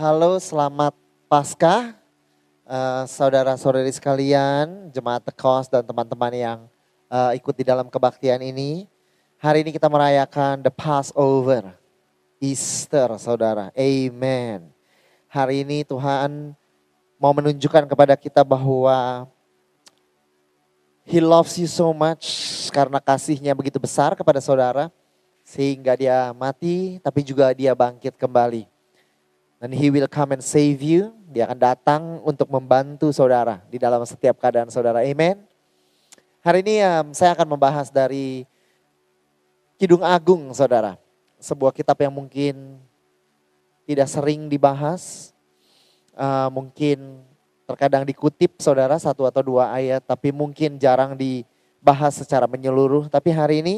Halo, selamat Paskah, uh, saudara-saudari sekalian, jemaat tekos dan teman-teman yang uh, ikut di dalam kebaktian ini. Hari ini kita merayakan the Passover, Easter, saudara. Amen. Hari ini Tuhan mau menunjukkan kepada kita bahwa He loves you so much karena kasihnya begitu besar kepada saudara. Sehingga dia mati tapi juga dia bangkit kembali. Dan he will come and save you. Dia akan datang untuk membantu saudara di dalam setiap keadaan saudara. Amen. Hari ini um, saya akan membahas dari Kidung Agung saudara. Sebuah kitab yang mungkin tidak sering dibahas. Uh, mungkin terkadang dikutip saudara satu atau dua ayat. Tapi mungkin jarang dibahas secara menyeluruh. Tapi hari ini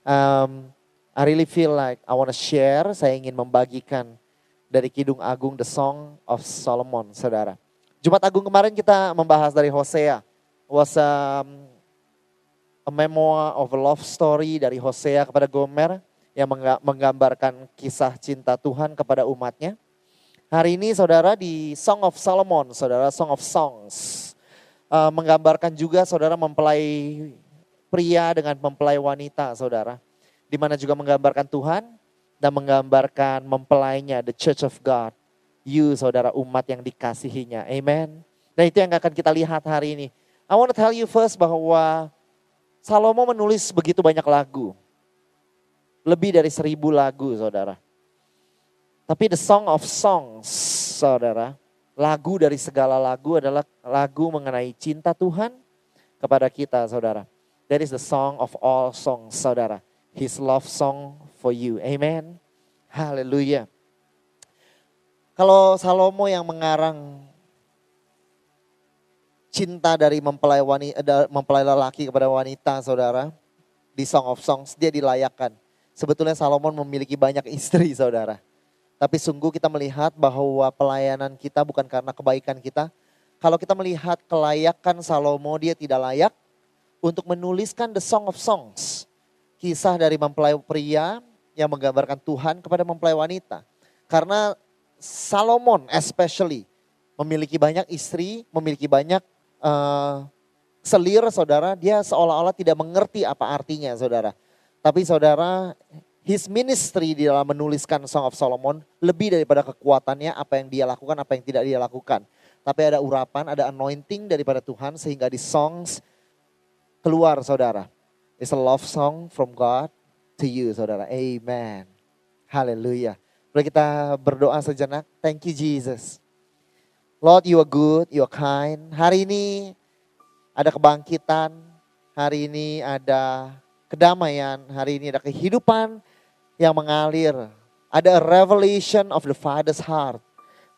um, I really feel like I want to share. Saya ingin membagikan dari Kidung Agung The Song of Solomon, saudara. Jumat Agung kemarin kita membahas dari Hosea. Was um, a memoir of a love story dari Hosea kepada Gomer yang menggambarkan kisah cinta Tuhan kepada umatnya. Hari ini saudara di Song of Solomon, saudara Song of Songs. Uh, menggambarkan juga saudara mempelai pria dengan mempelai wanita saudara. Di mana juga menggambarkan Tuhan dan menggambarkan mempelainya, the church of God. You saudara umat yang dikasihinya. Amen. Dan itu yang akan kita lihat hari ini. I want to tell you first bahwa Salomo menulis begitu banyak lagu. Lebih dari seribu lagu saudara. Tapi the song of songs saudara. Lagu dari segala lagu adalah lagu mengenai cinta Tuhan kepada kita saudara. That is the song of all songs saudara. His love song for you. Amen. Haleluya. Kalau Salomo yang mengarang cinta dari mempelai wanita, eh, mempelai lelaki kepada wanita, saudara, di Song of Songs dia dilayakkan. Sebetulnya Salomon memiliki banyak istri, saudara. Tapi sungguh kita melihat bahwa pelayanan kita bukan karena kebaikan kita. Kalau kita melihat kelayakan Salomo, dia tidak layak untuk menuliskan the Song of Songs. Kisah dari mempelai pria yang menggambarkan Tuhan kepada mempelai wanita. Karena Salomon especially memiliki banyak istri, memiliki banyak uh, selir saudara, dia seolah-olah tidak mengerti apa artinya saudara. Tapi saudara, his ministry di dalam menuliskan Song of Solomon lebih daripada kekuatannya apa yang dia lakukan, apa yang tidak dia lakukan. Tapi ada urapan, ada anointing daripada Tuhan sehingga di songs keluar saudara. It's a love song from God to you saudara. Amen. Haleluya. Boleh kita berdoa sejenak. Thank you Jesus. Lord you are good, you are kind. Hari ini ada kebangkitan. Hari ini ada kedamaian. Hari ini ada kehidupan yang mengalir. Ada a revelation of the Father's heart.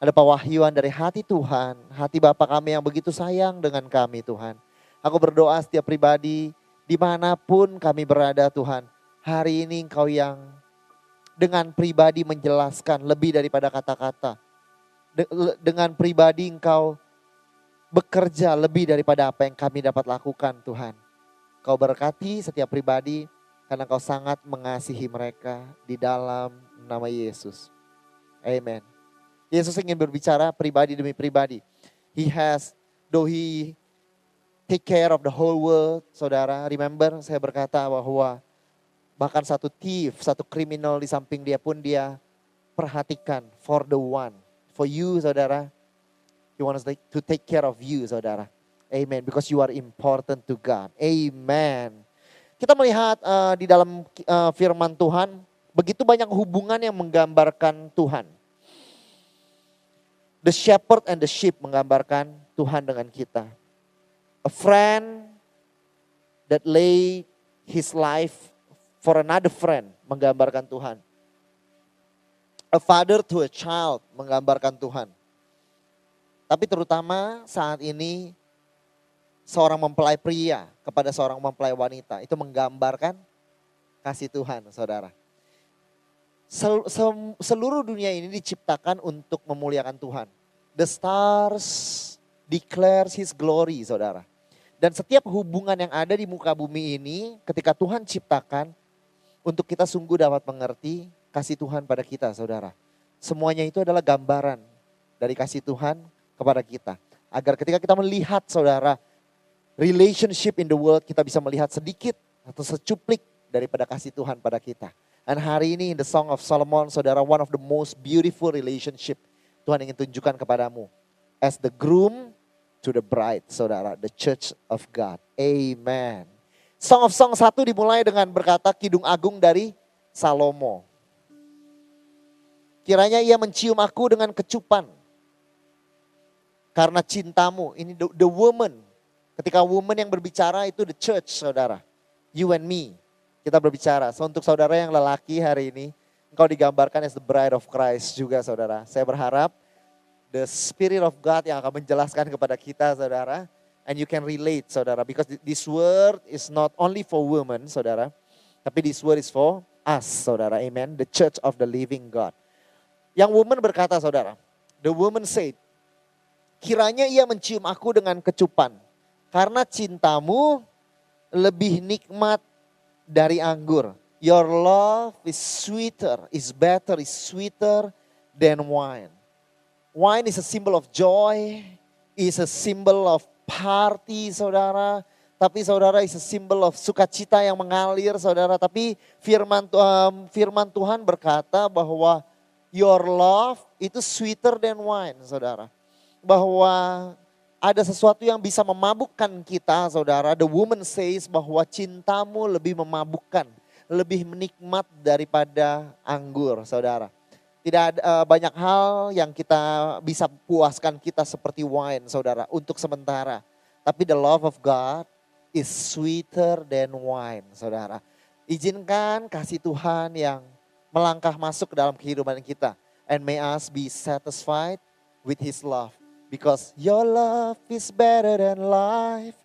Ada pewahyuan dari hati Tuhan. Hati Bapa kami yang begitu sayang dengan kami Tuhan. Aku berdoa setiap pribadi di mana pun kami berada Tuhan hari ini engkau yang dengan pribadi menjelaskan lebih daripada kata-kata. dengan pribadi engkau bekerja lebih daripada apa yang kami dapat lakukan Tuhan. Kau berkati setiap pribadi karena kau sangat mengasihi mereka di dalam nama Yesus. Amen. Yesus ingin berbicara pribadi demi pribadi. He has, though he take care of the whole world, saudara, remember saya berkata bahwa Bahkan satu thief, satu kriminal di samping dia pun dia perhatikan for the one. For you saudara, he wants to take care of you saudara. Amen. Because you are important to God. Amen. Kita melihat uh, di dalam uh, firman Tuhan, begitu banyak hubungan yang menggambarkan Tuhan. The shepherd and the sheep menggambarkan Tuhan dengan kita. A friend that lay his life for another friend menggambarkan Tuhan. A father to a child menggambarkan Tuhan. Tapi terutama saat ini seorang mempelai pria kepada seorang mempelai wanita itu menggambarkan kasih Tuhan, saudara. Sel, sel, seluruh dunia ini diciptakan untuk memuliakan Tuhan. The stars declares His glory, saudara. Dan setiap hubungan yang ada di muka bumi ini, ketika Tuhan ciptakan, untuk kita sungguh dapat mengerti kasih Tuhan pada kita, saudara. Semuanya itu adalah gambaran dari kasih Tuhan kepada kita. Agar ketika kita melihat, saudara, relationship in the world, kita bisa melihat sedikit atau secuplik daripada kasih Tuhan pada kita. Dan hari ini in the Song of Solomon, saudara, one of the most beautiful relationship Tuhan ingin tunjukkan kepadamu. As the groom to the bride, saudara, the church of God. Amen. Song of Song 1 dimulai dengan berkata Kidung Agung dari Salomo. Kiranya ia mencium aku dengan kecupan. Karena cintamu, ini the, the woman. Ketika woman yang berbicara itu the church, saudara. You and me kita berbicara. So, untuk saudara yang lelaki hari ini, engkau digambarkan as the bride of Christ juga saudara. Saya berharap the spirit of God yang akan menjelaskan kepada kita saudara. And you can relate saudara. Because this word is not only for women saudara. Tapi this word is for us saudara. Amen. The church of the living God. Yang woman berkata saudara. The woman said. Kiranya ia mencium aku dengan kecupan. Karena cintamu lebih nikmat dari anggur. Your love is sweeter, is better, is sweeter than wine. Wine is a symbol of joy, is a symbol of party, saudara. Tapi saudara is a symbol of sukacita yang mengalir, saudara. Tapi firman, um, firman Tuhan berkata bahwa your love itu sweeter than wine, saudara. Bahwa ada sesuatu yang bisa memabukkan kita, saudara. The woman says bahwa cintamu lebih memabukkan, lebih menikmat daripada anggur, saudara. Tidak ada uh, banyak hal yang kita bisa puaskan kita seperti wine, saudara, untuk sementara. Tapi the love of God is sweeter than wine, saudara. Izinkan kasih Tuhan yang melangkah masuk ke dalam kehidupan kita. And may us be satisfied with His love. Because your love is better than life,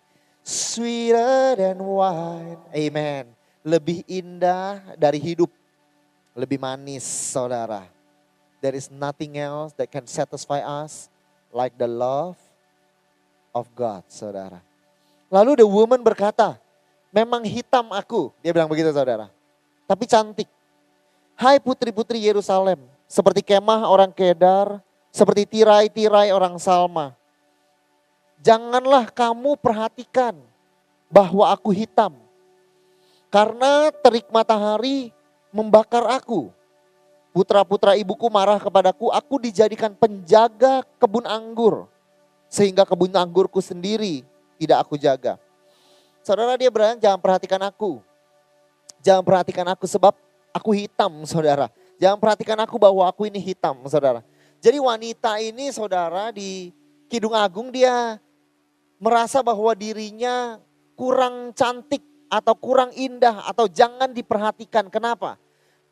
sweeter than wine. Amen. Lebih indah dari hidup, lebih manis saudara. There is nothing else that can satisfy us like the love of God, saudara. Lalu the woman berkata, memang hitam aku. Dia bilang begitu saudara. Tapi cantik. Hai putri-putri Yerusalem, seperti kemah orang kedar, seperti tirai-tirai orang Salma. Janganlah kamu perhatikan bahwa aku hitam. Karena terik matahari membakar aku. Putra-putra ibuku marah kepadaku, aku dijadikan penjaga kebun anggur. Sehingga kebun anggurku sendiri tidak aku jaga. Saudara dia bilang jangan perhatikan aku. Jangan perhatikan aku sebab aku hitam saudara. Jangan perhatikan aku bahwa aku ini hitam saudara. Jadi wanita ini saudara di Kidung Agung dia merasa bahwa dirinya kurang cantik atau kurang indah atau jangan diperhatikan. Kenapa?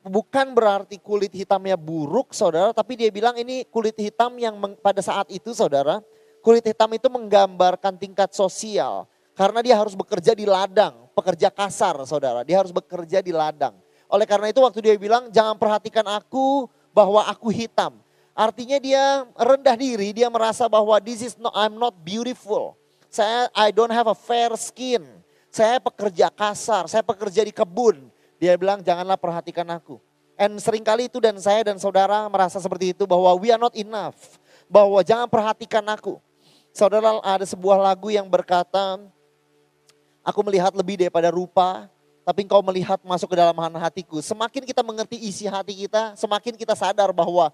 Bukan berarti kulit hitamnya buruk saudara, tapi dia bilang ini kulit hitam yang pada saat itu saudara, kulit hitam itu menggambarkan tingkat sosial. Karena dia harus bekerja di ladang, pekerja kasar saudara, dia harus bekerja di ladang. Oleh karena itu waktu dia bilang jangan perhatikan aku bahwa aku hitam. Artinya dia rendah diri, dia merasa bahwa this is not, I'm not beautiful. Saya I don't have a fair skin. Saya pekerja kasar, saya pekerja di kebun. Dia bilang janganlah perhatikan aku. And sering kali itu dan saya dan saudara merasa seperti itu bahwa we are not enough. Bahwa jangan perhatikan aku. Saudara ada sebuah lagu yang berkata, aku melihat lebih daripada rupa, tapi engkau melihat masuk ke dalam hatiku. Semakin kita mengerti isi hati kita, semakin kita sadar bahwa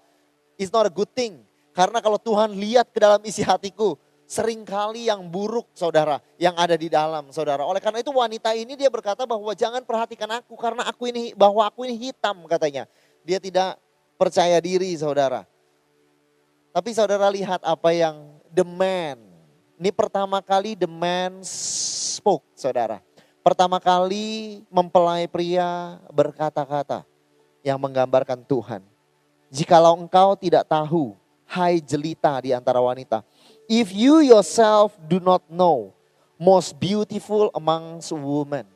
It's not a good thing. Karena kalau Tuhan lihat ke dalam isi hatiku, sering kali yang buruk saudara, yang ada di dalam saudara. Oleh karena itu wanita ini dia berkata bahwa jangan perhatikan aku karena aku ini bahwa aku ini hitam katanya. Dia tidak percaya diri saudara. Tapi saudara lihat apa yang the man. Ini pertama kali the man spoke saudara. Pertama kali mempelai pria berkata-kata yang menggambarkan Tuhan. Jikalau engkau tidak tahu, hai jelita di antara wanita. If you yourself do not know, most beautiful amongst women.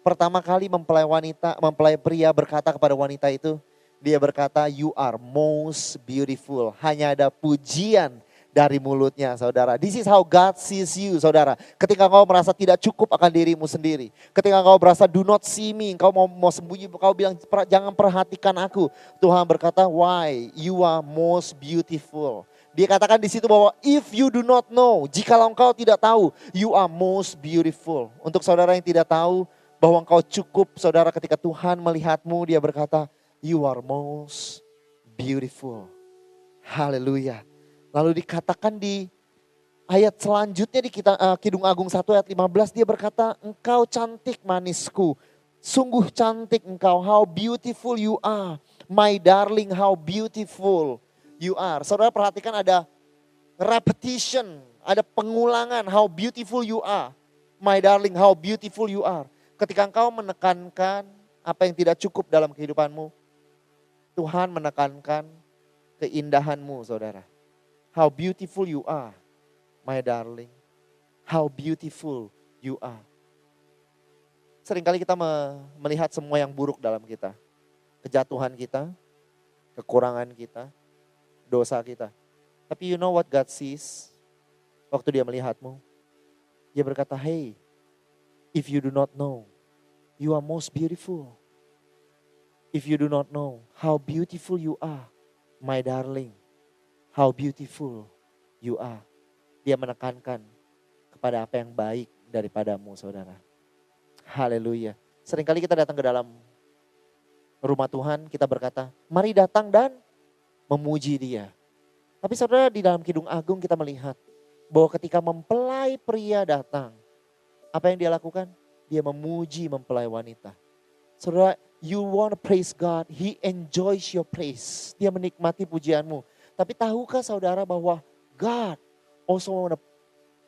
Pertama kali mempelai wanita, mempelai pria berkata kepada wanita itu, dia berkata, you are most beautiful. Hanya ada pujian dari mulutnya saudara. This is how God sees you saudara. Ketika kau merasa tidak cukup akan dirimu sendiri. Ketika kau merasa do not see me, kau mau, mau sembunyi, kau bilang jangan perhatikan aku. Tuhan berkata why you are most beautiful. Dia katakan di situ bahwa if you do not know, jika engkau tidak tahu, you are most beautiful. Untuk saudara yang tidak tahu bahwa engkau cukup, saudara ketika Tuhan melihatmu, dia berkata, you are most beautiful. Haleluya. Lalu dikatakan di ayat selanjutnya di kita, uh, Kidung Agung 1 ayat 15 dia berkata, engkau cantik manisku, sungguh cantik engkau, how beautiful you are. My darling, how beautiful you are. Saudara perhatikan ada repetition, ada pengulangan, how beautiful you are. My darling, how beautiful you are. Ketika engkau menekankan apa yang tidak cukup dalam kehidupanmu, Tuhan menekankan keindahanmu saudara. How beautiful you are, my darling. How beautiful you are. Seringkali kita melihat semua yang buruk dalam kita. Kejatuhan kita, kekurangan kita, dosa kita. Tapi you know what God sees? Waktu dia melihatmu, dia berkata, hey, if you do not know, you are most beautiful. If you do not know how beautiful you are, my darling, how beautiful you are. Dia menekankan kepada apa yang baik daripadamu saudara. Haleluya. Seringkali kita datang ke dalam rumah Tuhan, kita berkata, mari datang dan memuji dia. Tapi saudara di dalam Kidung Agung kita melihat bahwa ketika mempelai pria datang, apa yang dia lakukan? Dia memuji mempelai wanita. Saudara, you want to praise God, He enjoys your praise. Dia menikmati pujianmu. Tapi tahukah saudara bahwa God also want to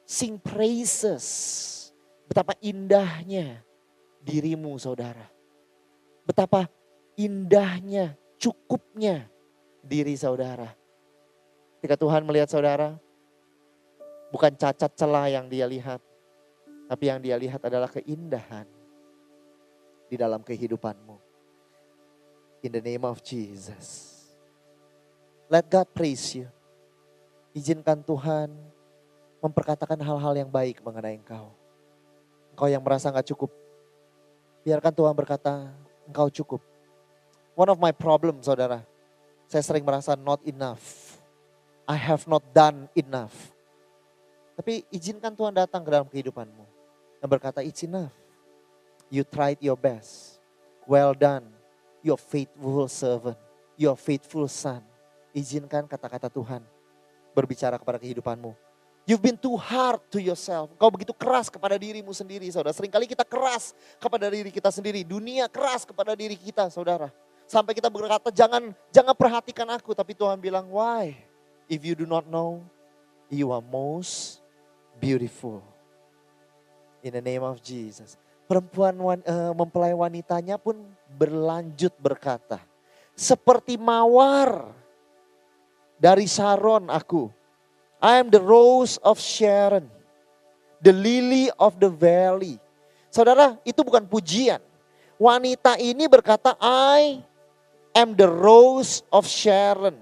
sing praises. Betapa indahnya dirimu saudara. Betapa indahnya, cukupnya diri saudara. Ketika Tuhan melihat saudara, bukan cacat celah yang dia lihat. Tapi yang dia lihat adalah keindahan di dalam kehidupanmu. In the name of Jesus. Let God praise you. Izinkan Tuhan memperkatakan hal-hal yang baik mengenai engkau. Engkau yang merasa nggak cukup. Biarkan Tuhan berkata, engkau cukup. One of my problem saudara, saya sering merasa not enough. I have not done enough. Tapi izinkan Tuhan datang ke dalam kehidupanmu. Dan berkata, it's enough. You tried your best. Well done, your faithful servant, your faithful son izinkan kata-kata Tuhan berbicara kepada kehidupanmu. You've been too hard to yourself. Kau begitu keras kepada dirimu sendiri, saudara. Seringkali kita keras kepada diri kita sendiri. Dunia keras kepada diri kita, saudara. Sampai kita berkata, jangan jangan perhatikan aku. Tapi Tuhan bilang, why? If you do not know, you are most beautiful. In the name of Jesus. Perempuan uh, mempelai wanitanya pun berlanjut berkata, seperti mawar dari Sharon aku. I am the rose of Sharon. The lily of the valley. Saudara, itu bukan pujian. Wanita ini berkata, I am the rose of Sharon.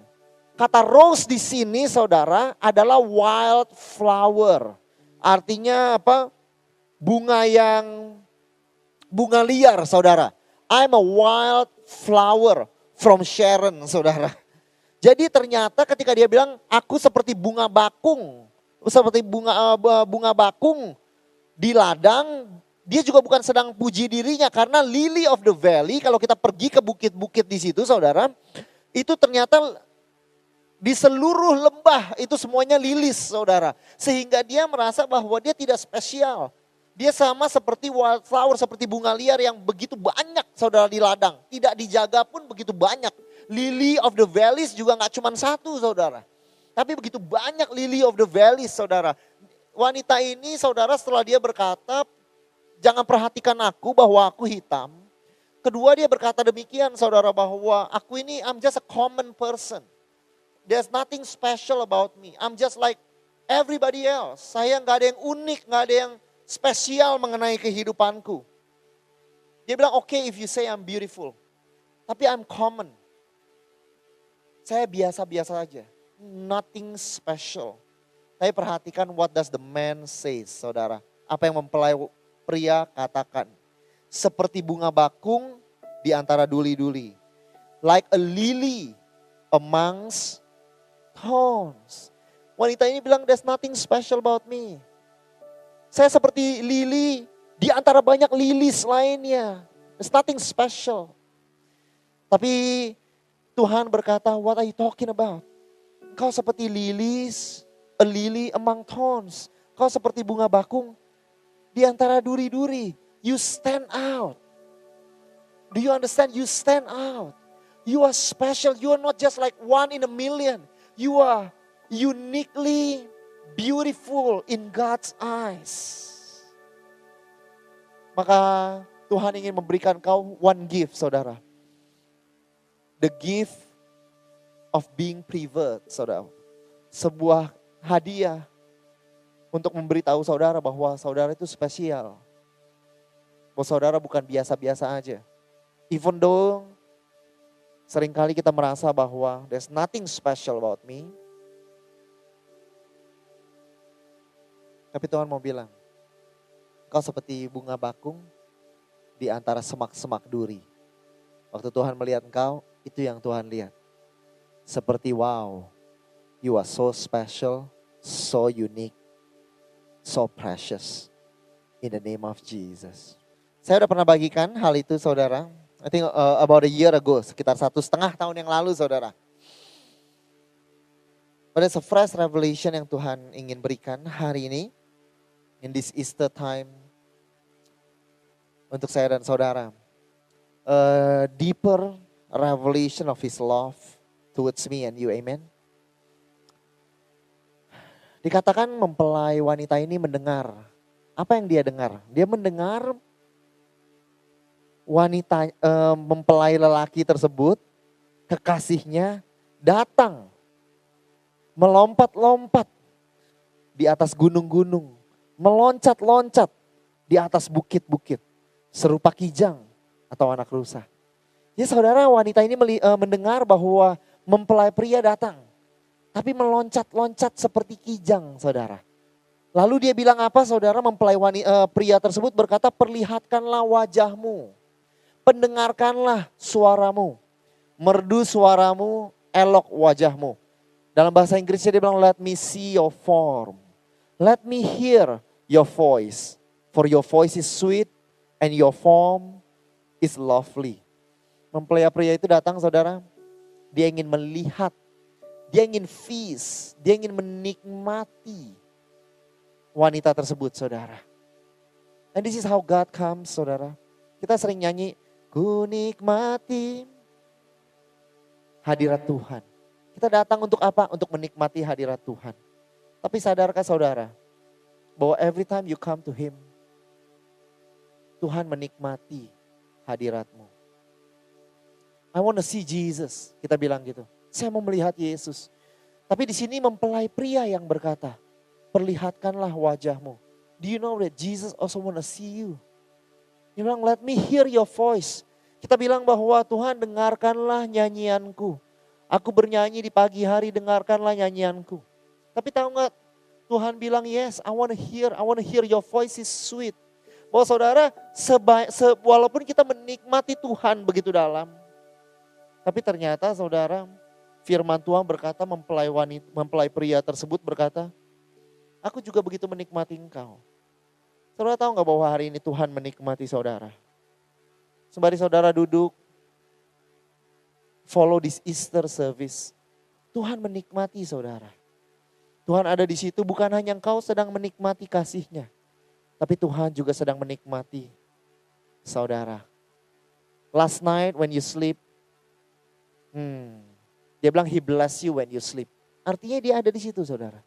Kata rose di sini saudara adalah wild flower. Artinya apa? Bunga yang bunga liar saudara. I'm a wild flower from Sharon saudara. Jadi ternyata ketika dia bilang aku seperti bunga bakung, seperti bunga eh, bunga bakung di ladang, dia juga bukan sedang puji dirinya karena lily of the valley kalau kita pergi ke bukit-bukit di situ saudara, itu ternyata di seluruh lembah itu semuanya lilis saudara. Sehingga dia merasa bahwa dia tidak spesial. Dia sama seperti wildflower, seperti bunga liar yang begitu banyak saudara di ladang. Tidak dijaga pun begitu banyak lily of the valleys juga nggak cuma satu saudara. Tapi begitu banyak lily of the valleys saudara. Wanita ini saudara setelah dia berkata, jangan perhatikan aku bahwa aku hitam. Kedua dia berkata demikian saudara bahwa aku ini I'm just a common person. There's nothing special about me. I'm just like everybody else. Saya nggak ada yang unik, nggak ada yang spesial mengenai kehidupanku. Dia bilang, oke okay, if you say I'm beautiful. Tapi I'm common. Saya biasa-biasa aja. Nothing special. Tapi perhatikan what does the man say, saudara. Apa yang mempelai pria katakan. Seperti bunga bakung di antara duli-duli. Like a lily amongst thorns. Wanita ini bilang, there's nothing special about me. Saya seperti lili di antara banyak lilis lainnya. There's nothing special. Tapi Tuhan berkata, what are you talking about? Kau seperti lilis, a lily among thorns. Kau seperti bunga bakung di antara duri-duri. You stand out. Do you understand? You stand out. You are special. You are not just like one in a million. You are uniquely beautiful in God's eyes. Maka Tuhan ingin memberikan kau one gift, saudara. The gift of being private, saudara. Sebuah hadiah untuk memberitahu saudara bahwa saudara itu spesial. Bahwa saudara bukan biasa-biasa aja. Even though sering kali kita merasa bahwa there's nothing special about me. Tapi Tuhan mau bilang, kau seperti bunga bakung di antara semak-semak duri. Waktu Tuhan melihat engkau, itu yang Tuhan lihat. Seperti wow, you are so special, so unique, so precious. In the name of Jesus. Saya udah pernah bagikan hal itu saudara. I think uh, about a year ago, sekitar satu setengah tahun yang lalu saudara. But it's a fresh revelation yang Tuhan ingin berikan hari ini. In this Easter time. Untuk saya dan saudara. A deeper revelation of His love towards me and you. Amen. Dikatakan mempelai wanita ini mendengar. Apa yang dia dengar? Dia mendengar wanita e, mempelai lelaki tersebut, kekasihnya datang melompat-lompat di atas gunung-gunung, meloncat-loncat di atas bukit-bukit, serupa kijang atau anak rusa. Ya saudara wanita ini meli, e, mendengar bahwa mempelai pria datang, tapi meloncat-loncat seperti kijang saudara. Lalu dia bilang apa saudara mempelai wanita, e, pria tersebut berkata perlihatkanlah wajahmu pendengarkanlah suaramu. Merdu suaramu, elok wajahmu. Dalam bahasa Inggrisnya dia bilang, let me see your form. Let me hear your voice. For your voice is sweet and your form is lovely. Mempelai pria itu datang saudara, dia ingin melihat, dia ingin feast, dia ingin menikmati wanita tersebut saudara. And this is how God comes saudara. Kita sering nyanyi, Ku nikmati hadirat Tuhan. Kita datang untuk apa? Untuk menikmati hadirat Tuhan. Tapi sadarkah saudara bahwa every time you come to Him, Tuhan menikmati hadiratmu. I want to see Jesus, kita bilang gitu. Saya mau melihat Yesus. Tapi di sini mempelai pria yang berkata, perlihatkanlah wajahmu. Do you know that Jesus also want to see you? Dia bilang, let me hear your voice. Kita bilang bahwa Tuhan dengarkanlah nyanyianku. Aku bernyanyi di pagi hari, dengarkanlah nyanyianku. Tapi tahu nggak, Tuhan bilang, yes, I want to hear, I want to hear your voice is sweet. Bahwa saudara, seba, se, walaupun kita menikmati Tuhan begitu dalam, tapi ternyata saudara, firman Tuhan berkata mempelai wanita, mempelai pria tersebut berkata, aku juga begitu menikmati engkau. Saudara tahu nggak bahwa hari ini Tuhan menikmati saudara? Sembari saudara duduk, follow this Easter service. Tuhan menikmati saudara. Tuhan ada di situ bukan hanya engkau sedang menikmati kasihnya. Tapi Tuhan juga sedang menikmati saudara. Last night when you sleep, hmm, dia bilang he bless you when you sleep. Artinya dia ada di situ saudara.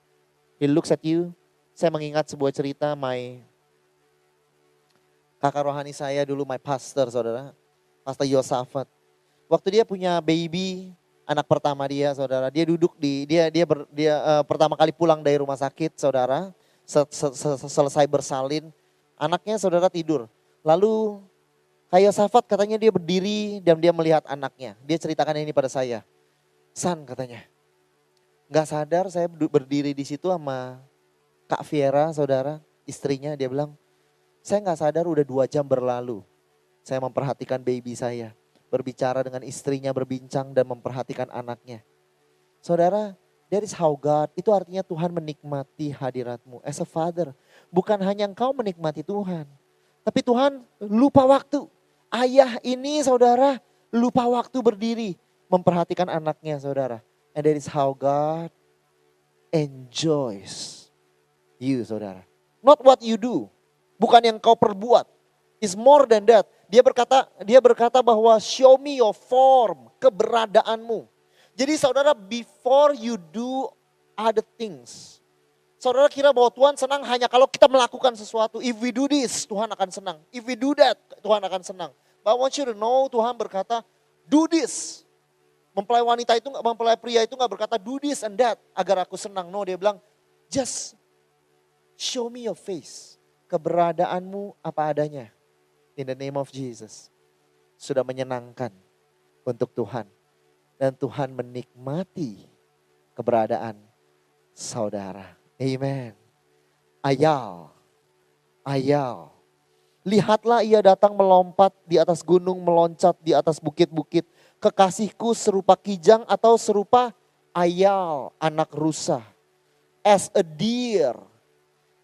He looks at you. Saya mengingat sebuah cerita my kakak rohani saya dulu my pastor saudara. Pastor Yosafat. Waktu dia punya baby, anak pertama dia, saudara, dia duduk di dia dia ber, dia uh, pertama kali pulang dari rumah sakit, saudara, se, se, se, selesai bersalin, anaknya saudara tidur. Lalu Kayak Yosafat katanya dia berdiri dan dia melihat anaknya. Dia ceritakan ini pada saya. San katanya. Gak sadar saya berdiri di situ sama Kak Viera, saudara, istrinya. Dia bilang, saya gak sadar udah dua jam berlalu. Saya memperhatikan baby saya. Berbicara dengan istrinya, berbincang dan memperhatikan anaknya. Saudara, that is how God, itu artinya Tuhan menikmati hadiratmu. As a father, bukan hanya engkau menikmati Tuhan. Tapi Tuhan lupa waktu. Ayah ini saudara lupa waktu berdiri memperhatikan anaknya saudara. And that is how God enjoys you saudara. Not what you do. Bukan yang kau perbuat. It's more than that. Dia berkata dia berkata bahwa show me your form, keberadaanmu. Jadi saudara before you do other things. Saudara kira bahwa Tuhan senang hanya kalau kita melakukan sesuatu. If we do this, Tuhan akan senang. If we do that, Tuhan akan senang. But I want you to know Tuhan berkata, do this. Mempelai wanita itu, mempelai pria itu gak berkata do this and that agar aku senang. No, dia bilang just show me your face. Keberadaanmu apa adanya. In the name of Jesus. Sudah menyenangkan untuk Tuhan. Dan Tuhan menikmati keberadaan saudara. Amen. Ayal. Ayal Lihatlah ia datang melompat di atas gunung, meloncat di atas bukit-bukit. Kekasihku serupa kijang atau serupa ayal, anak rusa. As a deer,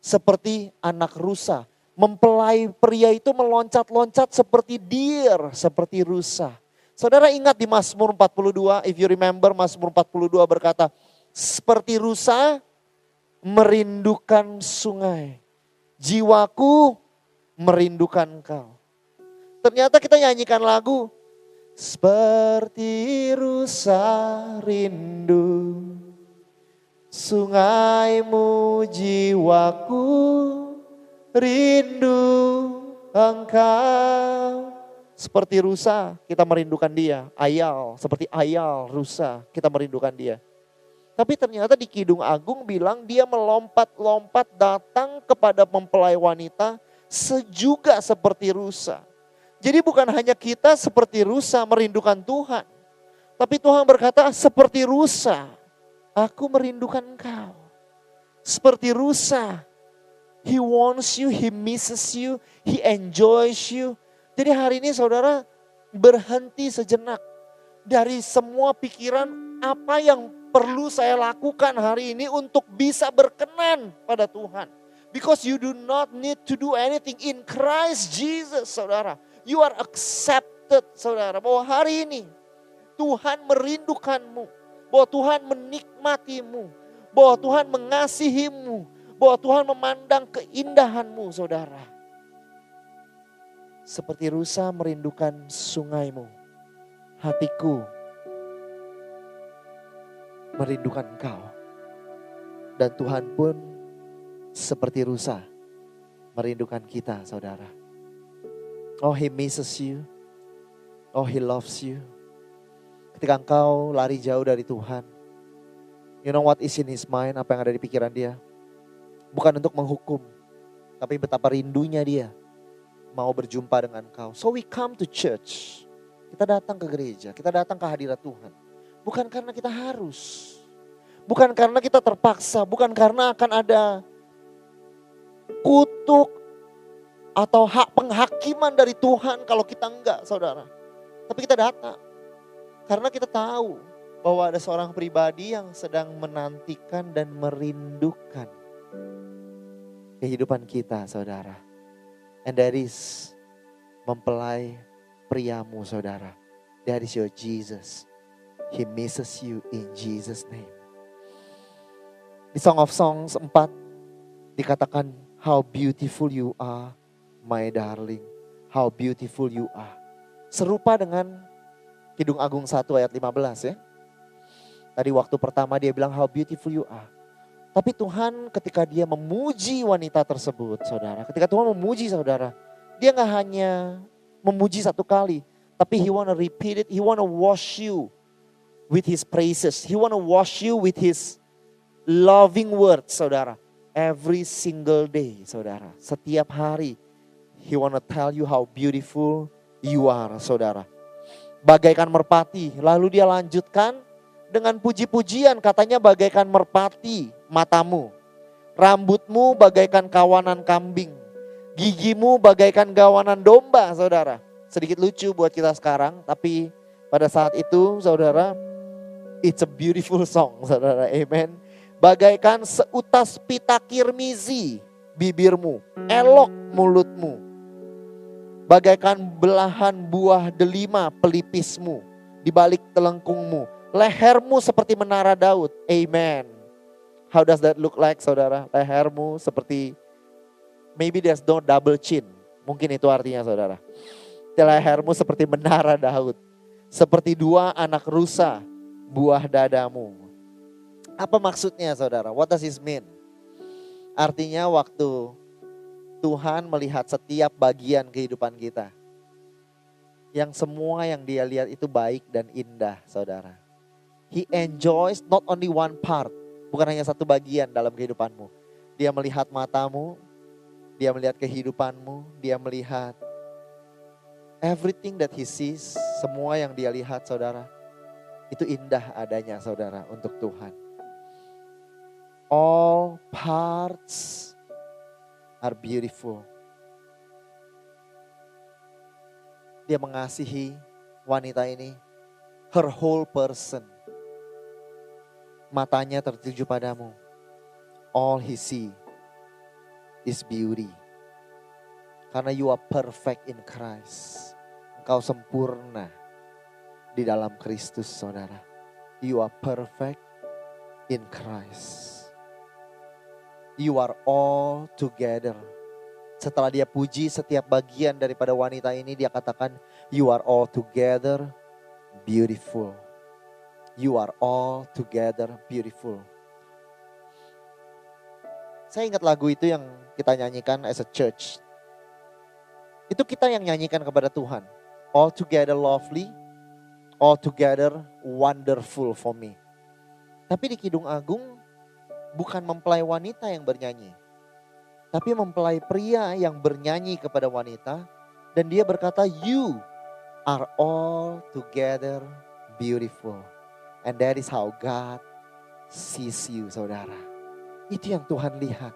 seperti anak rusa. Mempelai pria itu meloncat-loncat seperti deer, seperti rusa. Saudara ingat di Mazmur 42, if you remember Mazmur 42 berkata, seperti rusa merindukan sungai. Jiwaku merindukan kau. Ternyata kita nyanyikan lagu seperti rusa rindu sungaimu jiwaku rindu. Engkau seperti rusa kita merindukan dia. Ayal seperti ayal rusa kita merindukan dia. Tapi ternyata di Kidung Agung bilang dia melompat-lompat datang kepada mempelai wanita sejuga seperti rusa. Jadi bukan hanya kita seperti rusa merindukan Tuhan. Tapi Tuhan berkata seperti rusa, aku merindukan engkau. Seperti rusa, He wants you, He misses you, He enjoys you. Jadi hari ini saudara berhenti sejenak dari semua pikiran apa yang perlu saya lakukan hari ini untuk bisa berkenan pada Tuhan. Because you do not need to do anything in Christ Jesus, saudara. You are accepted, saudara. Bahwa hari ini Tuhan merindukanmu. Bahwa Tuhan menikmatimu. Bahwa Tuhan mengasihimu. Bahwa Tuhan memandang keindahanmu, saudara. Seperti rusa merindukan sungaimu. Hatiku merindukan engkau. Dan Tuhan pun seperti rusa merindukan kita saudara. Oh he misses you. Oh he loves you. Ketika engkau lari jauh dari Tuhan. You know what is in his mind, apa yang ada di pikiran dia. Bukan untuk menghukum. Tapi betapa rindunya dia mau berjumpa dengan engkau. So we come to church. Kita datang ke gereja, kita datang ke hadirat Tuhan. Bukan karena kita harus. Bukan karena kita terpaksa, bukan karena akan ada kutuk atau hak penghakiman dari Tuhan kalau kita enggak saudara. Tapi kita datang. Karena kita tahu bahwa ada seorang pribadi yang sedang menantikan dan merindukan kehidupan kita saudara. And that is mempelai priamu saudara. That is your Jesus. He misses you in Jesus name. Di Song of Songs 4 dikatakan How beautiful you are, my darling. How beautiful you are. Serupa dengan Kidung Agung 1 ayat 15 ya. Tadi waktu pertama dia bilang how beautiful you are. Tapi Tuhan ketika dia memuji wanita tersebut saudara. Ketika Tuhan memuji saudara. Dia nggak hanya memuji satu kali. Tapi He wanna repeat it, He wanna wash you with His praises. He wanna wash you with His loving words, saudara. Every single day, saudara. Setiap hari, He wanna tell you how beautiful you are, saudara. Bagaikan merpati, lalu dia lanjutkan dengan puji-pujian, katanya bagaikan merpati matamu. Rambutmu bagaikan kawanan kambing. Gigimu bagaikan gawanan domba, saudara. Sedikit lucu buat kita sekarang, tapi pada saat itu, saudara, it's a beautiful song, saudara. Amen. Bagaikan seutas pita kirmizi bibirmu, elok mulutmu. Bagaikan belahan buah delima pelipismu di balik telengkungmu. Lehermu seperti menara Daud. Amen. How does that look like, saudara? Lehermu seperti, maybe there's no double chin. Mungkin itu artinya, saudara lehermu seperti menara Daud. Seperti dua anak rusa buah dadamu. Apa maksudnya saudara? What does this mean? Artinya waktu Tuhan melihat setiap bagian kehidupan kita. Yang semua yang dia lihat itu baik dan indah saudara. He enjoys not only one part. Bukan hanya satu bagian dalam kehidupanmu. Dia melihat matamu, dia melihat kehidupanmu, dia melihat Everything that he sees, semua yang dia lihat saudara, itu indah adanya saudara untuk Tuhan. All parts are beautiful. Dia mengasihi wanita ini, her whole person. Matanya tertuju padamu. All he see is beauty. Karena you are perfect in Christ. Engkau sempurna di dalam Kristus saudara. You are perfect in Christ. You are all together. Setelah dia puji setiap bagian daripada wanita ini, dia katakan, You are all together beautiful. You are all together beautiful. Saya ingat lagu itu yang kita nyanyikan as a church itu kita yang nyanyikan kepada Tuhan. All together lovely, all together wonderful for me. Tapi di Kidung Agung bukan mempelai wanita yang bernyanyi. Tapi mempelai pria yang bernyanyi kepada wanita. Dan dia berkata, you are all together beautiful. And that is how God sees you saudara. Itu yang Tuhan lihat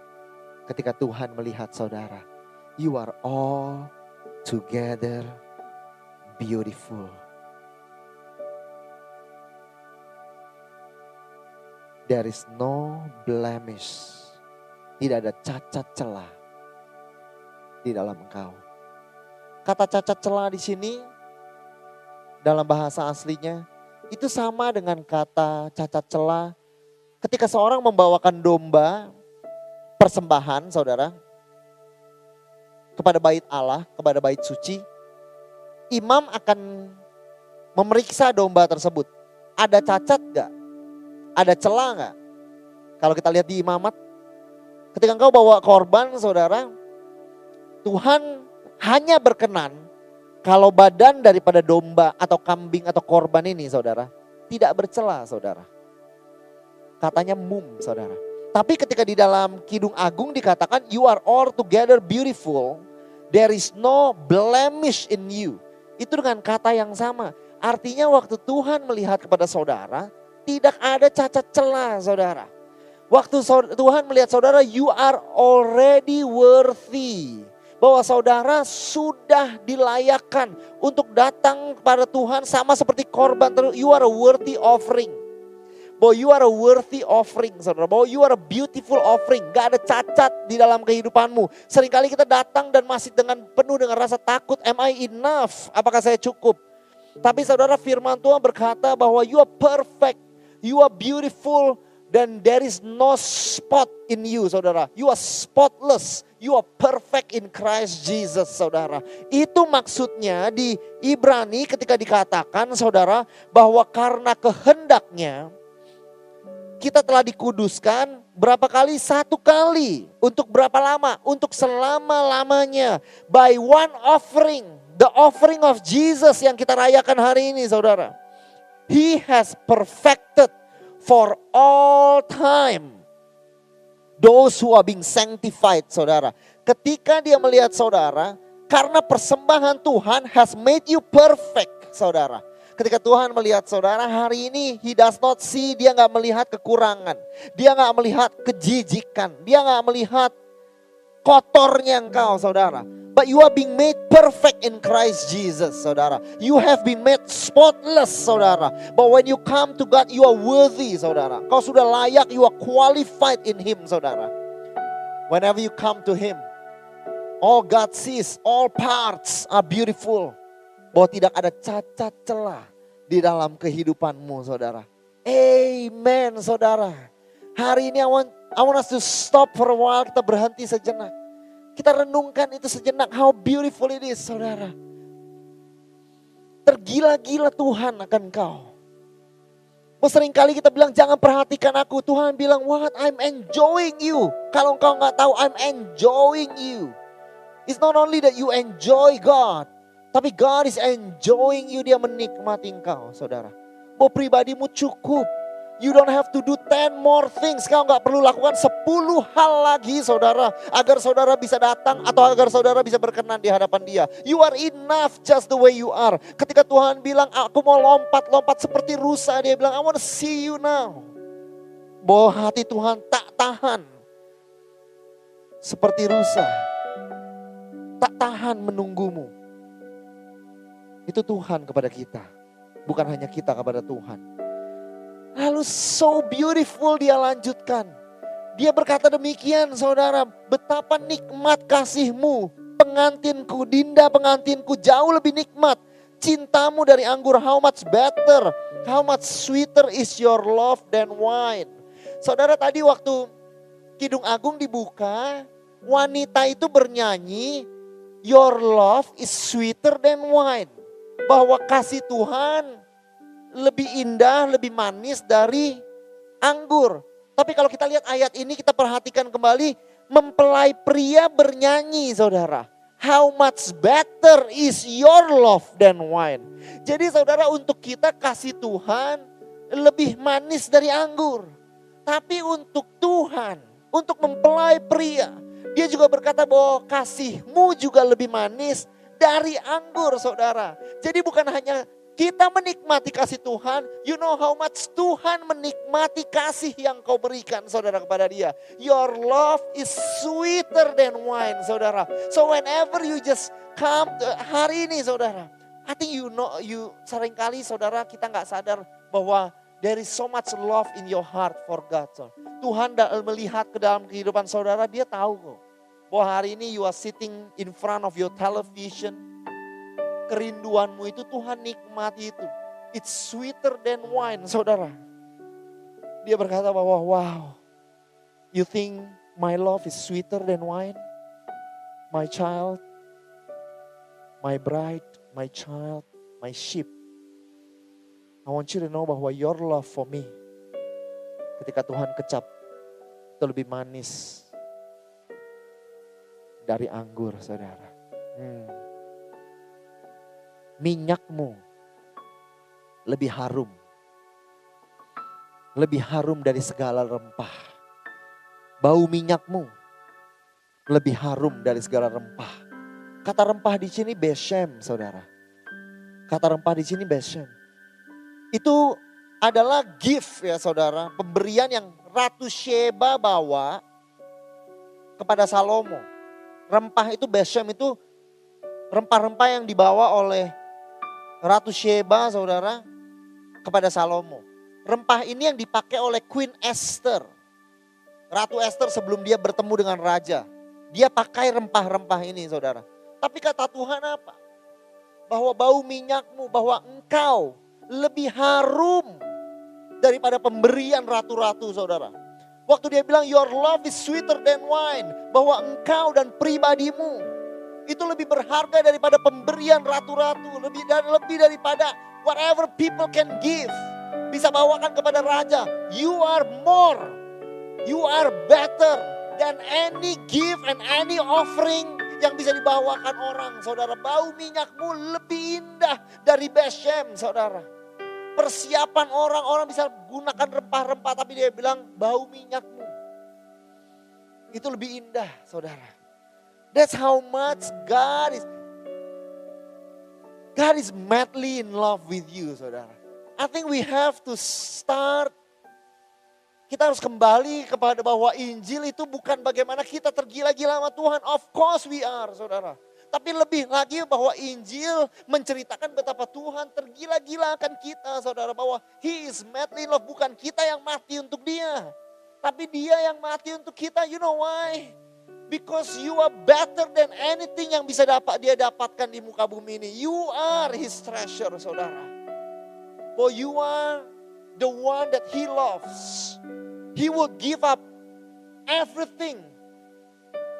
ketika Tuhan melihat saudara. You are all together beautiful. There is no blemish. Tidak ada cacat celah di dalam engkau. Kata cacat celah di sini dalam bahasa aslinya itu sama dengan kata cacat celah ketika seorang membawakan domba persembahan saudara kepada bait Allah, kepada bait suci, imam akan memeriksa domba tersebut. Ada cacat gak? Ada celah gak? Kalau kita lihat di imamat, ketika engkau bawa korban saudara, Tuhan hanya berkenan kalau badan daripada domba atau kambing atau korban ini saudara, tidak bercela saudara. Katanya mum saudara. Tapi ketika di dalam Kidung Agung dikatakan you are all together beautiful, there is no blemish in you. Itu dengan kata yang sama. Artinya waktu Tuhan melihat kepada saudara, tidak ada cacat celah saudara. Waktu Tuhan melihat saudara, you are already worthy. Bahwa saudara sudah dilayakkan untuk datang kepada Tuhan sama seperti korban. You are a worthy offering bahwa you are a worthy offering, saudara. Bahwa you are a beautiful offering. Gak ada cacat di dalam kehidupanmu. Seringkali kita datang dan masih dengan penuh dengan rasa takut. Am I enough? Apakah saya cukup? Tapi saudara firman Tuhan berkata bahwa you are perfect. You are beautiful. Dan there is no spot in you saudara. You are spotless. You are perfect in Christ Jesus saudara. Itu maksudnya di Ibrani ketika dikatakan saudara bahwa karena kehendaknya kita telah dikuduskan berapa kali? Satu kali. Untuk berapa lama? Untuk selama-lamanya. By one offering. The offering of Jesus yang kita rayakan hari ini saudara. He has perfected for all time. Those who are being sanctified saudara. Ketika dia melihat saudara, karena persembahan Tuhan has made you perfect saudara. Ketika Tuhan melihat saudara hari ini, He does not see, dia nggak melihat kekurangan. Dia nggak melihat kejijikan. Dia nggak melihat kotornya engkau saudara. But you are being made perfect in Christ Jesus, saudara. You have been made spotless, saudara. But when you come to God, you are worthy, saudara. Kau sudah layak, you are qualified in Him, saudara. Whenever you come to Him, all God sees, all parts are beautiful. Bahwa tidak ada cacat celah di dalam kehidupanmu, saudara. Amen, saudara. Hari ini I want, I want us to stop for a while, kita berhenti sejenak kita renungkan itu sejenak. How beautiful it is saudara. Tergila-gila Tuhan akan kau. Oh, kali kita bilang jangan perhatikan aku. Tuhan bilang what I'm enjoying you. Kalau engkau nggak tahu I'm enjoying you. It's not only that you enjoy God. Tapi God is enjoying you. Dia menikmati engkau saudara. Bahwa pribadimu cukup. You don't have to do 10 more things. Kau nggak perlu lakukan 10 hal lagi saudara. Agar saudara bisa datang atau agar saudara bisa berkenan di hadapan dia. You are enough just the way you are. Ketika Tuhan bilang aku mau lompat-lompat seperti rusa. Dia bilang I want to see you now. Bahwa hati Tuhan tak tahan. Seperti rusa. Tak tahan menunggumu. Itu Tuhan kepada kita. Bukan hanya kita kepada Tuhan. Lalu so beautiful dia lanjutkan. Dia berkata demikian saudara, betapa nikmat kasihmu, pengantinku, dinda pengantinku jauh lebih nikmat. Cintamu dari anggur, how much better, how much sweeter is your love than wine. Saudara tadi waktu Kidung Agung dibuka, wanita itu bernyanyi, your love is sweeter than wine. Bahwa kasih Tuhan lebih indah, lebih manis dari anggur. Tapi kalau kita lihat ayat ini kita perhatikan kembali, mempelai pria bernyanyi saudara. How much better is your love than wine. Jadi saudara untuk kita kasih Tuhan lebih manis dari anggur. Tapi untuk Tuhan, untuk mempelai pria, dia juga berkata bahwa kasihmu juga lebih manis dari anggur saudara. Jadi bukan hanya kita menikmati kasih Tuhan, you know how much Tuhan menikmati kasih yang kau berikan saudara kepada dia. Your love is sweeter than wine saudara. So whenever you just come to, hari ini saudara, I think you know, you sering kali saudara kita nggak sadar bahwa there is so much love in your heart for God. So. Tuhan melihat ke dalam kehidupan saudara, dia tahu kok. Bahwa hari ini you are sitting in front of your television, kerinduanmu itu Tuhan nikmati itu. It's sweeter than wine, saudara. Dia berkata bahwa, wow, you think my love is sweeter than wine? My child, my bride, my child, my sheep. I want you to know bahwa your love for me, ketika Tuhan kecap, itu lebih manis dari anggur, saudara. Hmm minyakmu lebih harum. Lebih harum dari segala rempah. Bau minyakmu lebih harum dari segala rempah. Kata rempah di sini beshem, saudara. Kata rempah di sini beshem. Itu adalah gift ya saudara, pemberian yang Ratu Sheba bawa kepada Salomo. Rempah itu beshem itu rempah-rempah yang dibawa oleh Ratu Sheba saudara kepada Salomo. Rempah ini yang dipakai oleh Queen Esther. Ratu Esther sebelum dia bertemu dengan raja. Dia pakai rempah-rempah ini saudara. Tapi kata Tuhan apa? Bahwa bau minyakmu, bahwa engkau lebih harum daripada pemberian ratu-ratu saudara. Waktu dia bilang your love is sweeter than wine. Bahwa engkau dan pribadimu itu lebih berharga daripada pemberian ratu-ratu, lebih dan lebih daripada whatever people can give. Bisa bawakan kepada raja, you are more. You are better than any gift and any offering yang bisa dibawakan orang, saudara. Bau minyakmu lebih indah dari Beshem, saudara. Persiapan orang, orang bisa gunakan rempah-rempah, tapi dia bilang bau minyakmu. Itu lebih indah, saudara. That's how much God is God is madly in love with you, saudara. I think we have to start kita harus kembali kepada bahwa Injil itu bukan bagaimana kita tergila-gila sama Tuhan. Of course we are, saudara. Tapi lebih lagi bahwa Injil menceritakan betapa Tuhan tergila-gila akan kita, saudara. Bahwa He is madly in love, bukan kita yang mati untuk dia. Tapi dia yang mati untuk kita, you know why? Because you are better than anything yang bisa dapat dia dapatkan di muka bumi ini. You are His treasure, saudara. For you are the one that He loves. He will give up everything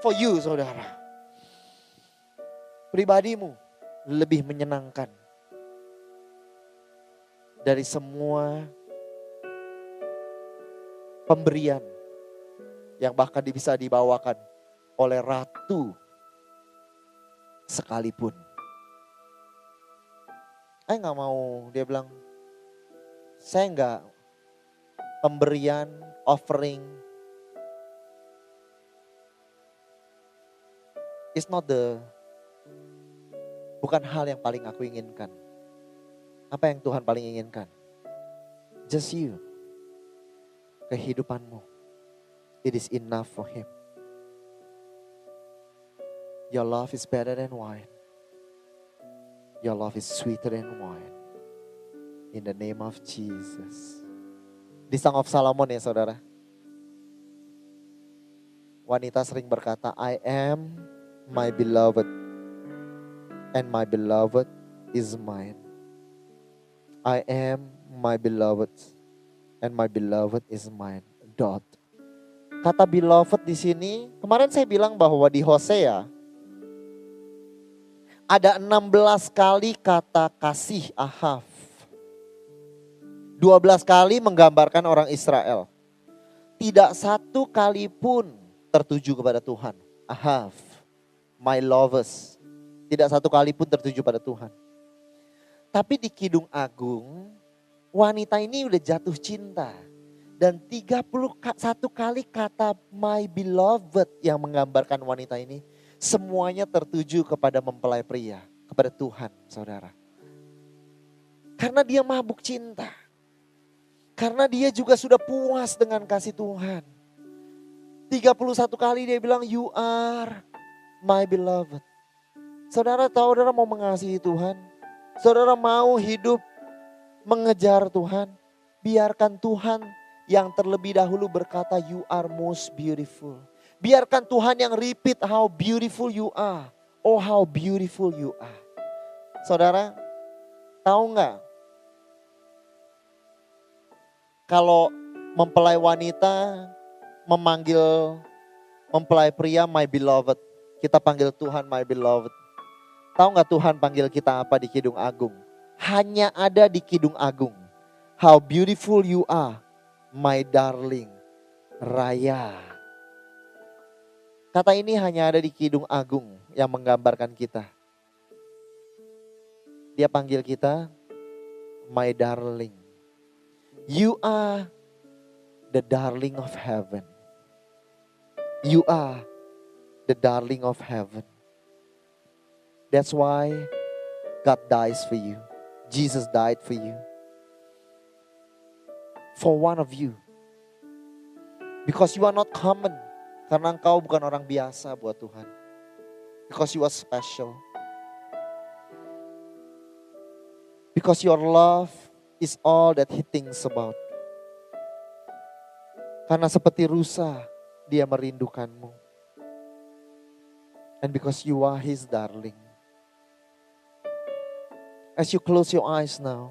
for you, saudara. Pribadimu lebih menyenangkan dari semua pemberian yang bahkan bisa dibawakan oleh ratu sekalipun. Saya nggak mau, dia bilang, saya nggak pemberian offering is not the bukan hal yang paling aku inginkan. Apa yang Tuhan paling inginkan? Just you. Kehidupanmu. It is enough for him. Your love is better than wine. Your love is sweeter than wine. In the name of Jesus. Di Song of Solomon ya saudara. Wanita sering berkata, I am my beloved and my beloved is mine. I am my beloved and my beloved is mine. Dot. Kata beloved di sini, kemarin saya bilang bahwa di Hosea ada 16 kali kata kasih Ahaf. 12 kali menggambarkan orang Israel. Tidak satu kali pun tertuju kepada Tuhan. I have my lovers. Tidak satu kali pun tertuju pada Tuhan. Tapi di Kidung Agung, wanita ini udah jatuh cinta. Dan 31 kali kata my beloved yang menggambarkan wanita ini. Semuanya tertuju kepada mempelai pria. Kepada Tuhan saudara. Karena dia mabuk cinta. Karena dia juga sudah puas dengan kasih Tuhan. 31 kali dia bilang, you are my beloved. Saudara tahu saudara mau mengasihi Tuhan. Saudara mau hidup mengejar Tuhan. Biarkan Tuhan yang terlebih dahulu berkata, you are most beautiful. Biarkan Tuhan yang repeat how beautiful you are. Oh how beautiful you are. Saudara, tahu nggak kalau mempelai wanita memanggil mempelai pria my beloved. Kita panggil Tuhan my beloved. Tahu nggak Tuhan panggil kita apa di Kidung Agung? Hanya ada di Kidung Agung. How beautiful you are, my darling. Raya. Kata ini hanya ada di Kidung Agung yang menggambarkan kita. Dia panggil kita my darling. You are the darling of heaven. You are the darling of heaven. That's why God dies for you. Jesus died for you. For one of you. Because you are not common. Karena engkau bukan orang biasa buat Tuhan. Because you are special. Because your love is all that he thinks about. Karena seperti rusa, dia merindukanmu. And because you are his darling. As you close your eyes now.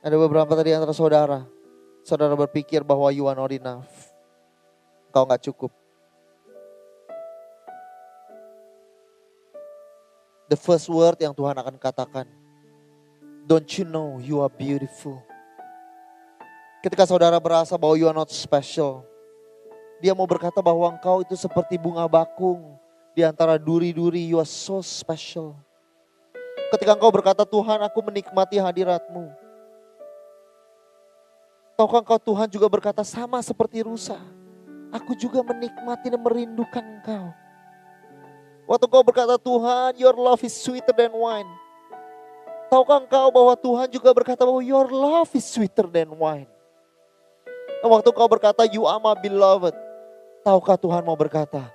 Ada beberapa tadi antara saudara. Saudara berpikir bahwa you are not enough. Kau nggak cukup. The first word yang Tuhan akan katakan Don't you know you are beautiful? Ketika saudara berasa bahwa you are not special, Dia mau berkata bahwa engkau itu seperti bunga bakung di antara duri-duri. You are so special. Ketika engkau berkata Tuhan aku menikmati hadiratmu. Tahukah engkau Tuhan juga berkata sama seperti rusa. Aku juga menikmati dan merindukan engkau. Waktu engkau berkata Tuhan your love is sweeter than wine. Tahukah engkau bahwa Tuhan juga berkata bahwa your love is sweeter than wine. Dan waktu engkau berkata you are my beloved. Tahukah Tuhan mau berkata,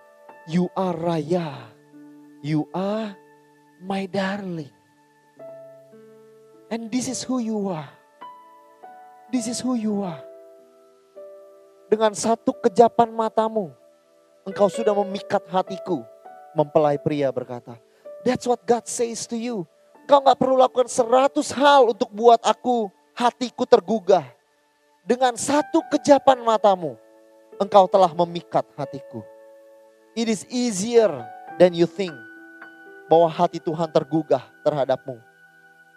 you are Raya, you are my darling. And this is who you are. This is who you are. Dengan satu kejapan matamu, engkau sudah memikat hatiku. Mempelai pria berkata, that's what God says to you. Engkau gak perlu lakukan seratus hal untuk buat aku, hatiku tergugah. Dengan satu kejapan matamu, engkau telah memikat hatiku. It is easier than you think bahwa hati Tuhan tergugah terhadapmu.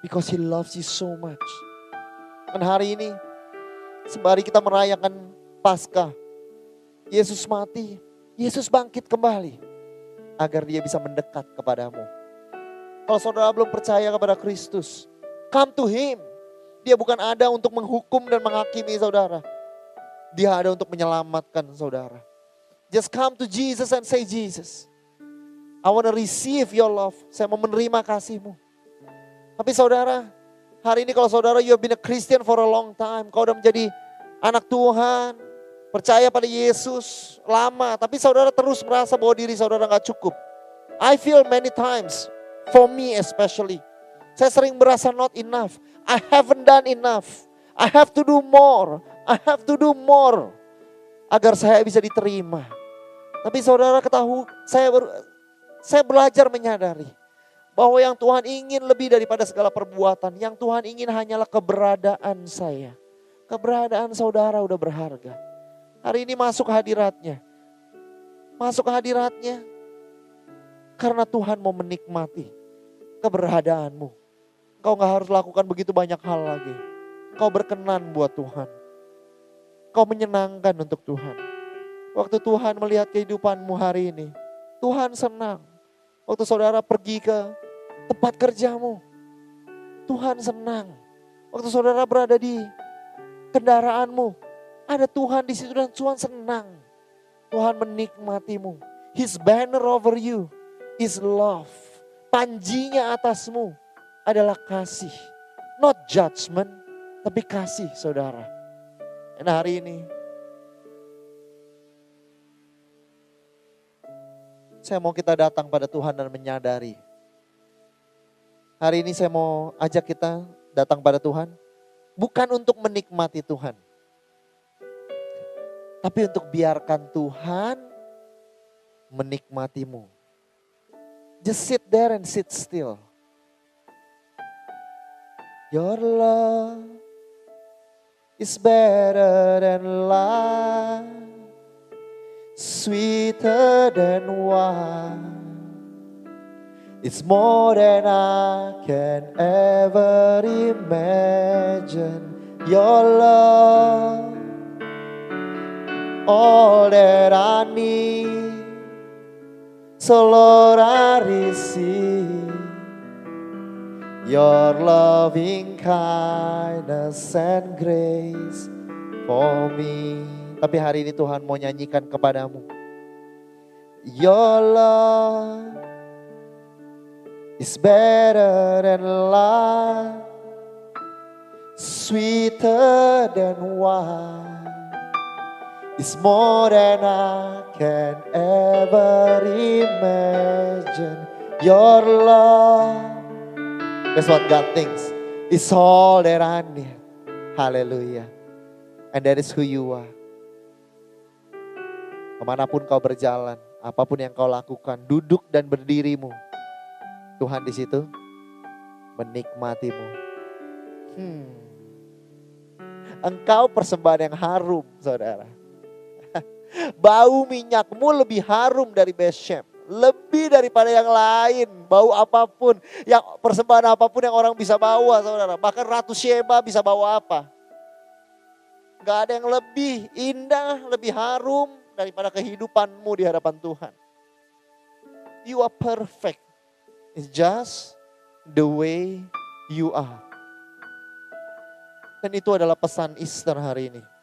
Because He loves you so much. Dan hari ini, sembari kita merayakan Paskah, Yesus mati, Yesus bangkit kembali agar dia bisa mendekat kepadamu. Kalau saudara belum percaya kepada Kristus, come to Him. Dia bukan ada untuk menghukum dan menghakimi saudara. Dia ada untuk menyelamatkan saudara. Just come to Jesus and say, Jesus, I want to receive your love. Saya mau menerima kasihmu. Tapi saudara, hari ini kalau saudara you have been a Christian for a long time. Kau udah menjadi anak Tuhan, percaya pada Yesus lama. Tapi saudara terus merasa bahwa diri saudara gak cukup. I feel many times, for me especially. Saya sering merasa not enough. I haven't done enough. I have to do more. I have to do more agar saya bisa diterima. Tapi saudara ketahui, saya ber, saya belajar menyadari bahwa yang Tuhan ingin lebih daripada segala perbuatan. Yang Tuhan ingin hanyalah keberadaan saya. Keberadaan saudara udah berharga. Hari ini masuk hadiratnya. Masuk hadiratnya. Karena Tuhan mau menikmati keberadaanmu. Kau gak harus lakukan begitu banyak hal lagi. Kau berkenan buat Tuhan kau menyenangkan untuk Tuhan. Waktu Tuhan melihat kehidupanmu hari ini, Tuhan senang. Waktu saudara pergi ke tempat kerjamu, Tuhan senang. Waktu saudara berada di kendaraanmu, ada Tuhan di situ dan Tuhan senang. Tuhan menikmatimu. His banner over you is love. Panjinya atasmu adalah kasih. Not judgment, tapi kasih saudara. Dan hari ini saya mau kita datang pada Tuhan dan menyadari. Hari ini saya mau ajak kita datang pada Tuhan bukan untuk menikmati Tuhan. Tapi untuk biarkan Tuhan menikmatimu. Just sit there and sit still. Your love is better than life, sweeter than wine. It's more than I can ever imagine. Your love, all that I need. So, Lord, I receive your loving kindness and grace for me. Tapi hari ini Tuhan mau nyanyikan kepadamu. Your love is better than life, sweeter than wine. It's more than I can ever imagine. Your love That's what God thinks. It's all that I need. Hallelujah. And that is who you are. Ke mana pun kau berjalan, apa pun yang kau lakukan, duduk dan berdirimu, Tuhan di situ menikmatimu. Hmm. Engkau persembahan yang harum, saudara. Bau minyakmu lebih harum dari Beshem lebih daripada yang lain, bau apa pun, yang persembahan apa pun yang orang bisa bawa, saudara. Bahkan Ratu Sheba bisa bawa apa? Gak ada yang lebih indah, lebih harum daripada kehidupanmu di hadapan Tuhan. You are perfect. It's just the way you are. Dan itu adalah pesan Easter hari ini.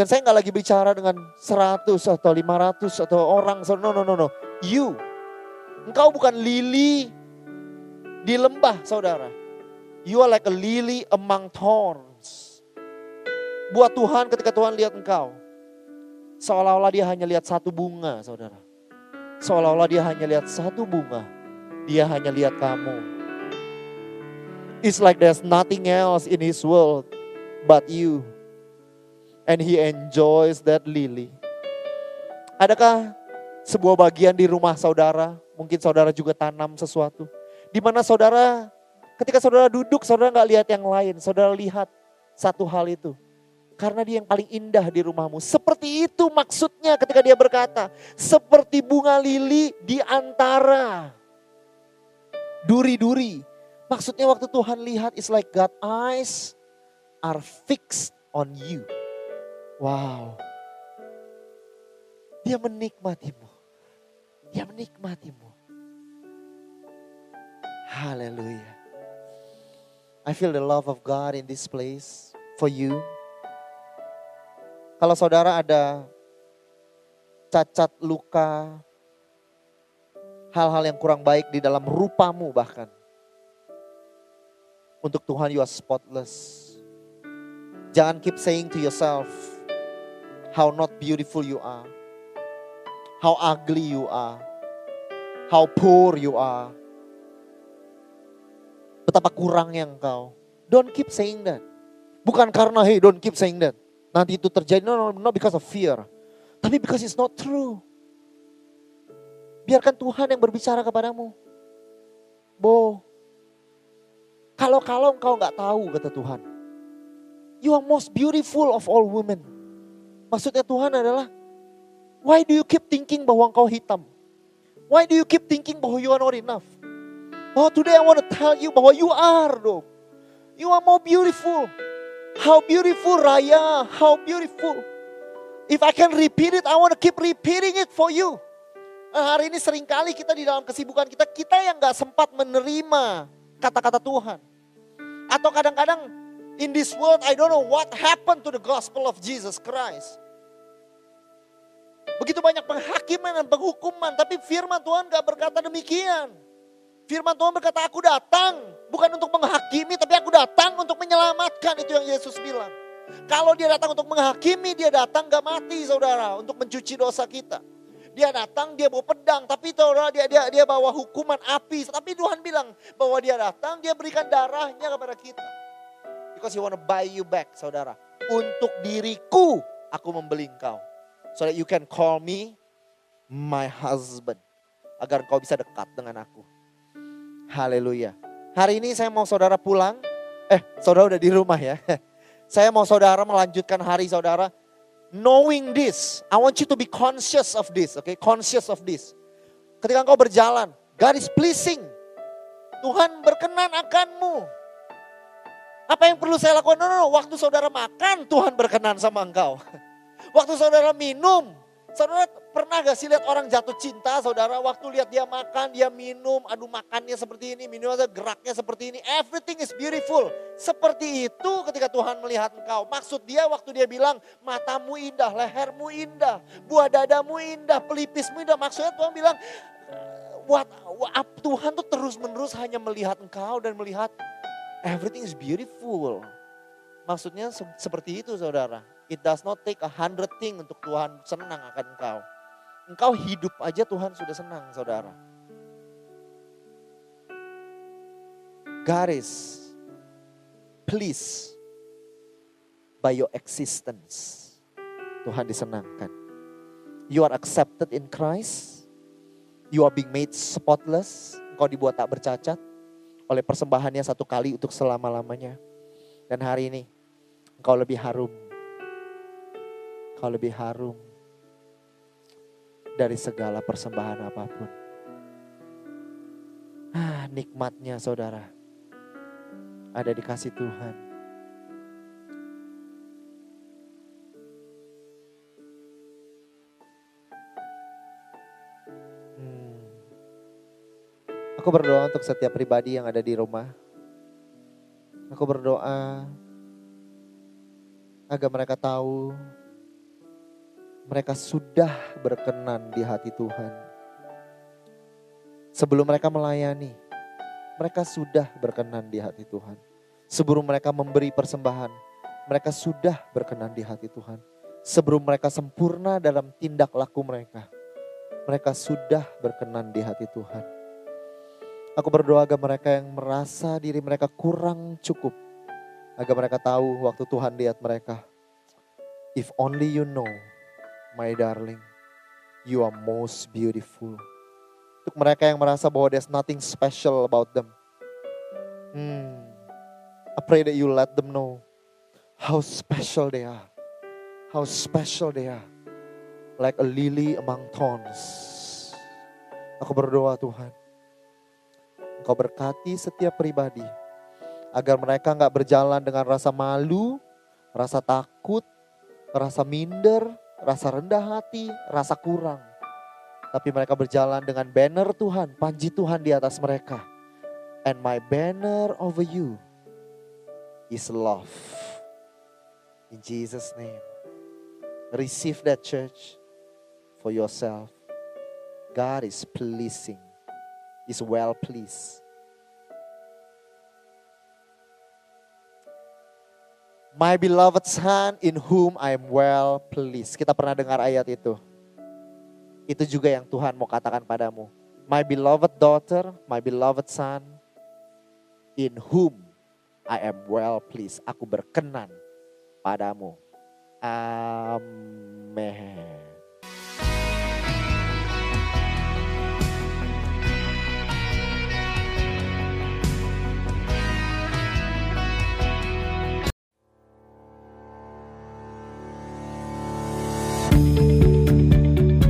Dan saya nggak lagi bicara dengan 100 atau 500 atau orang. No, no, no, no. You. Engkau bukan lili di lembah, saudara. You are like a lily among thorns. Buat Tuhan ketika Tuhan lihat engkau. Seolah-olah dia hanya lihat satu bunga, saudara. Seolah-olah dia hanya lihat satu bunga. Dia hanya lihat kamu. It's like there's nothing else in his world but you. And he enjoys that lily. Adakah sebuah bagian di rumah saudara, mungkin saudara juga tanam sesuatu. Di mana saudara, ketika saudara duduk, saudara nggak lihat yang lain. Saudara lihat satu hal itu. Karena dia yang paling indah di rumahmu. Seperti itu maksudnya ketika dia berkata. Seperti bunga lili di antara duri-duri Maksudnya waktu Tuhan lihat is like God eyes are fixed on you. Wow. Dia menikmatimu. Dia menikmatimu. Haleluya. I feel the love of God in this place for you. Kalau saudara ada cacat luka, hal-hal yang kurang baik di dalam rupamu bahkan. Untuk Tuhan you are spotless. Jangan keep saying to yourself how not beautiful you are. How ugly you are. How poor you are. Betapa kurangnya engkau. Don't keep saying that. Bukan karena hey don't keep saying that. Nanti itu terjadi. No, no, not because of fear. Tapi because it's not true. Biarkan Tuhan yang berbicara kepadamu. Bo, kalau-kalau engkau nggak tahu kata Tuhan. You are most beautiful of all women. Maksudnya Tuhan adalah, why do you keep thinking bahwa engkau hitam? Why do you keep thinking bahwa you are not enough? Oh today I want to tell you bahwa you are dong. You are more beautiful. How beautiful Raya, how beautiful. If I can repeat it, I want to keep repeating it for you. Nah, hari ini sering kali kita di dalam kesibukan kita, kita yang gak sempat menerima kata-kata Tuhan. Atau kadang-kadang in this world I don't know what happened to the gospel of Jesus Christ. Begitu banyak penghakiman dan penghukuman, tapi firman Tuhan gak berkata demikian. Firman Tuhan berkata, aku datang bukan untuk menghakimi, tapi aku datang untuk menyelamatkan. Itu yang Yesus bilang. Kalau dia datang untuk menghakimi, dia datang gak mati saudara, untuk mencuci dosa kita. Dia datang, dia bawa pedang, tapi saudara dia dia dia bawa hukuman api. Tapi Tuhan bilang bahwa dia datang, dia berikan darahnya kepada kita. Because he want to buy you back, saudara. Untuk diriku, aku membeli engkau. So that you can call me my husband. Agar kau bisa dekat dengan aku. Haleluya. Hari ini saya mau saudara pulang. Eh, saudara udah di rumah ya. Saya mau saudara melanjutkan hari saudara knowing this, I want you to be conscious of this, okay? Conscious of this. Ketika engkau berjalan, God is pleasing. Tuhan berkenan akanmu. Apa yang perlu saya lakukan? No, no, no. Waktu saudara makan, Tuhan berkenan sama engkau. Waktu saudara minum, Saudara pernah gak sih lihat orang jatuh cinta saudara waktu lihat dia makan, dia minum, aduh makannya seperti ini, minumnya geraknya seperti ini. Everything is beautiful. Seperti itu ketika Tuhan melihat engkau. Maksud dia waktu dia bilang matamu indah, lehermu indah, buah dadamu indah, pelipismu indah. Maksudnya Tuhan bilang what, Tuhan tuh terus menerus hanya melihat engkau dan melihat everything is beautiful. Maksudnya seperti itu saudara. It does not take a hundred thing untuk Tuhan senang akan engkau. Engkau hidup aja Tuhan sudah senang saudara. God is please by your existence. Tuhan disenangkan. You are accepted in Christ. You are being made spotless. Engkau dibuat tak bercacat oleh persembahannya satu kali untuk selama-lamanya. Dan hari ini engkau lebih harum Kau lebih harum dari segala persembahan apa pun. Ah, nikmatnya saudara ada di kasih Tuhan. Aku berdoa untuk setiap pribadi yang ada di rumah. Aku berdoa agar mereka tahu mereka sudah berkenan di hati Tuhan. Sebelum mereka melayani, mereka sudah berkenan di hati Tuhan. Sebelum mereka memberi persembahan, mereka sudah berkenan di hati Tuhan. Sebelum mereka sempurna dalam tindak laku mereka, mereka sudah berkenan di hati Tuhan. Aku berdoa agar mereka yang merasa diri mereka kurang cukup. Agar mereka tahu waktu Tuhan lihat mereka. If only you know, my darling, you are most beautiful. Untuk mereka yang merasa bahwa there's nothing special about them. Hmm, I pray that you let them know how special they are. How special they are. Like a lily among thorns. Aku berdoa Tuhan Engkau berkati setiap pribadi. Agar mereka nggak berjalan dengan rasa malu, rasa takut, rasa minder, rasa rendah hati, rasa kurang. Tapi mereka berjalan dengan banner Tuhan, panji Tuhan di atas mereka. And my banner over you is love. In Jesus' name. Receive that church for yourself. God is pleasing is well pleased. My beloved son in whom I am well pleased. Kita pernah dengar ayat itu. Itu juga yang Tuhan mau katakan padamu. My beloved daughter, my beloved son, in whom I am well pleased. Aku berkenan padamu. Amen.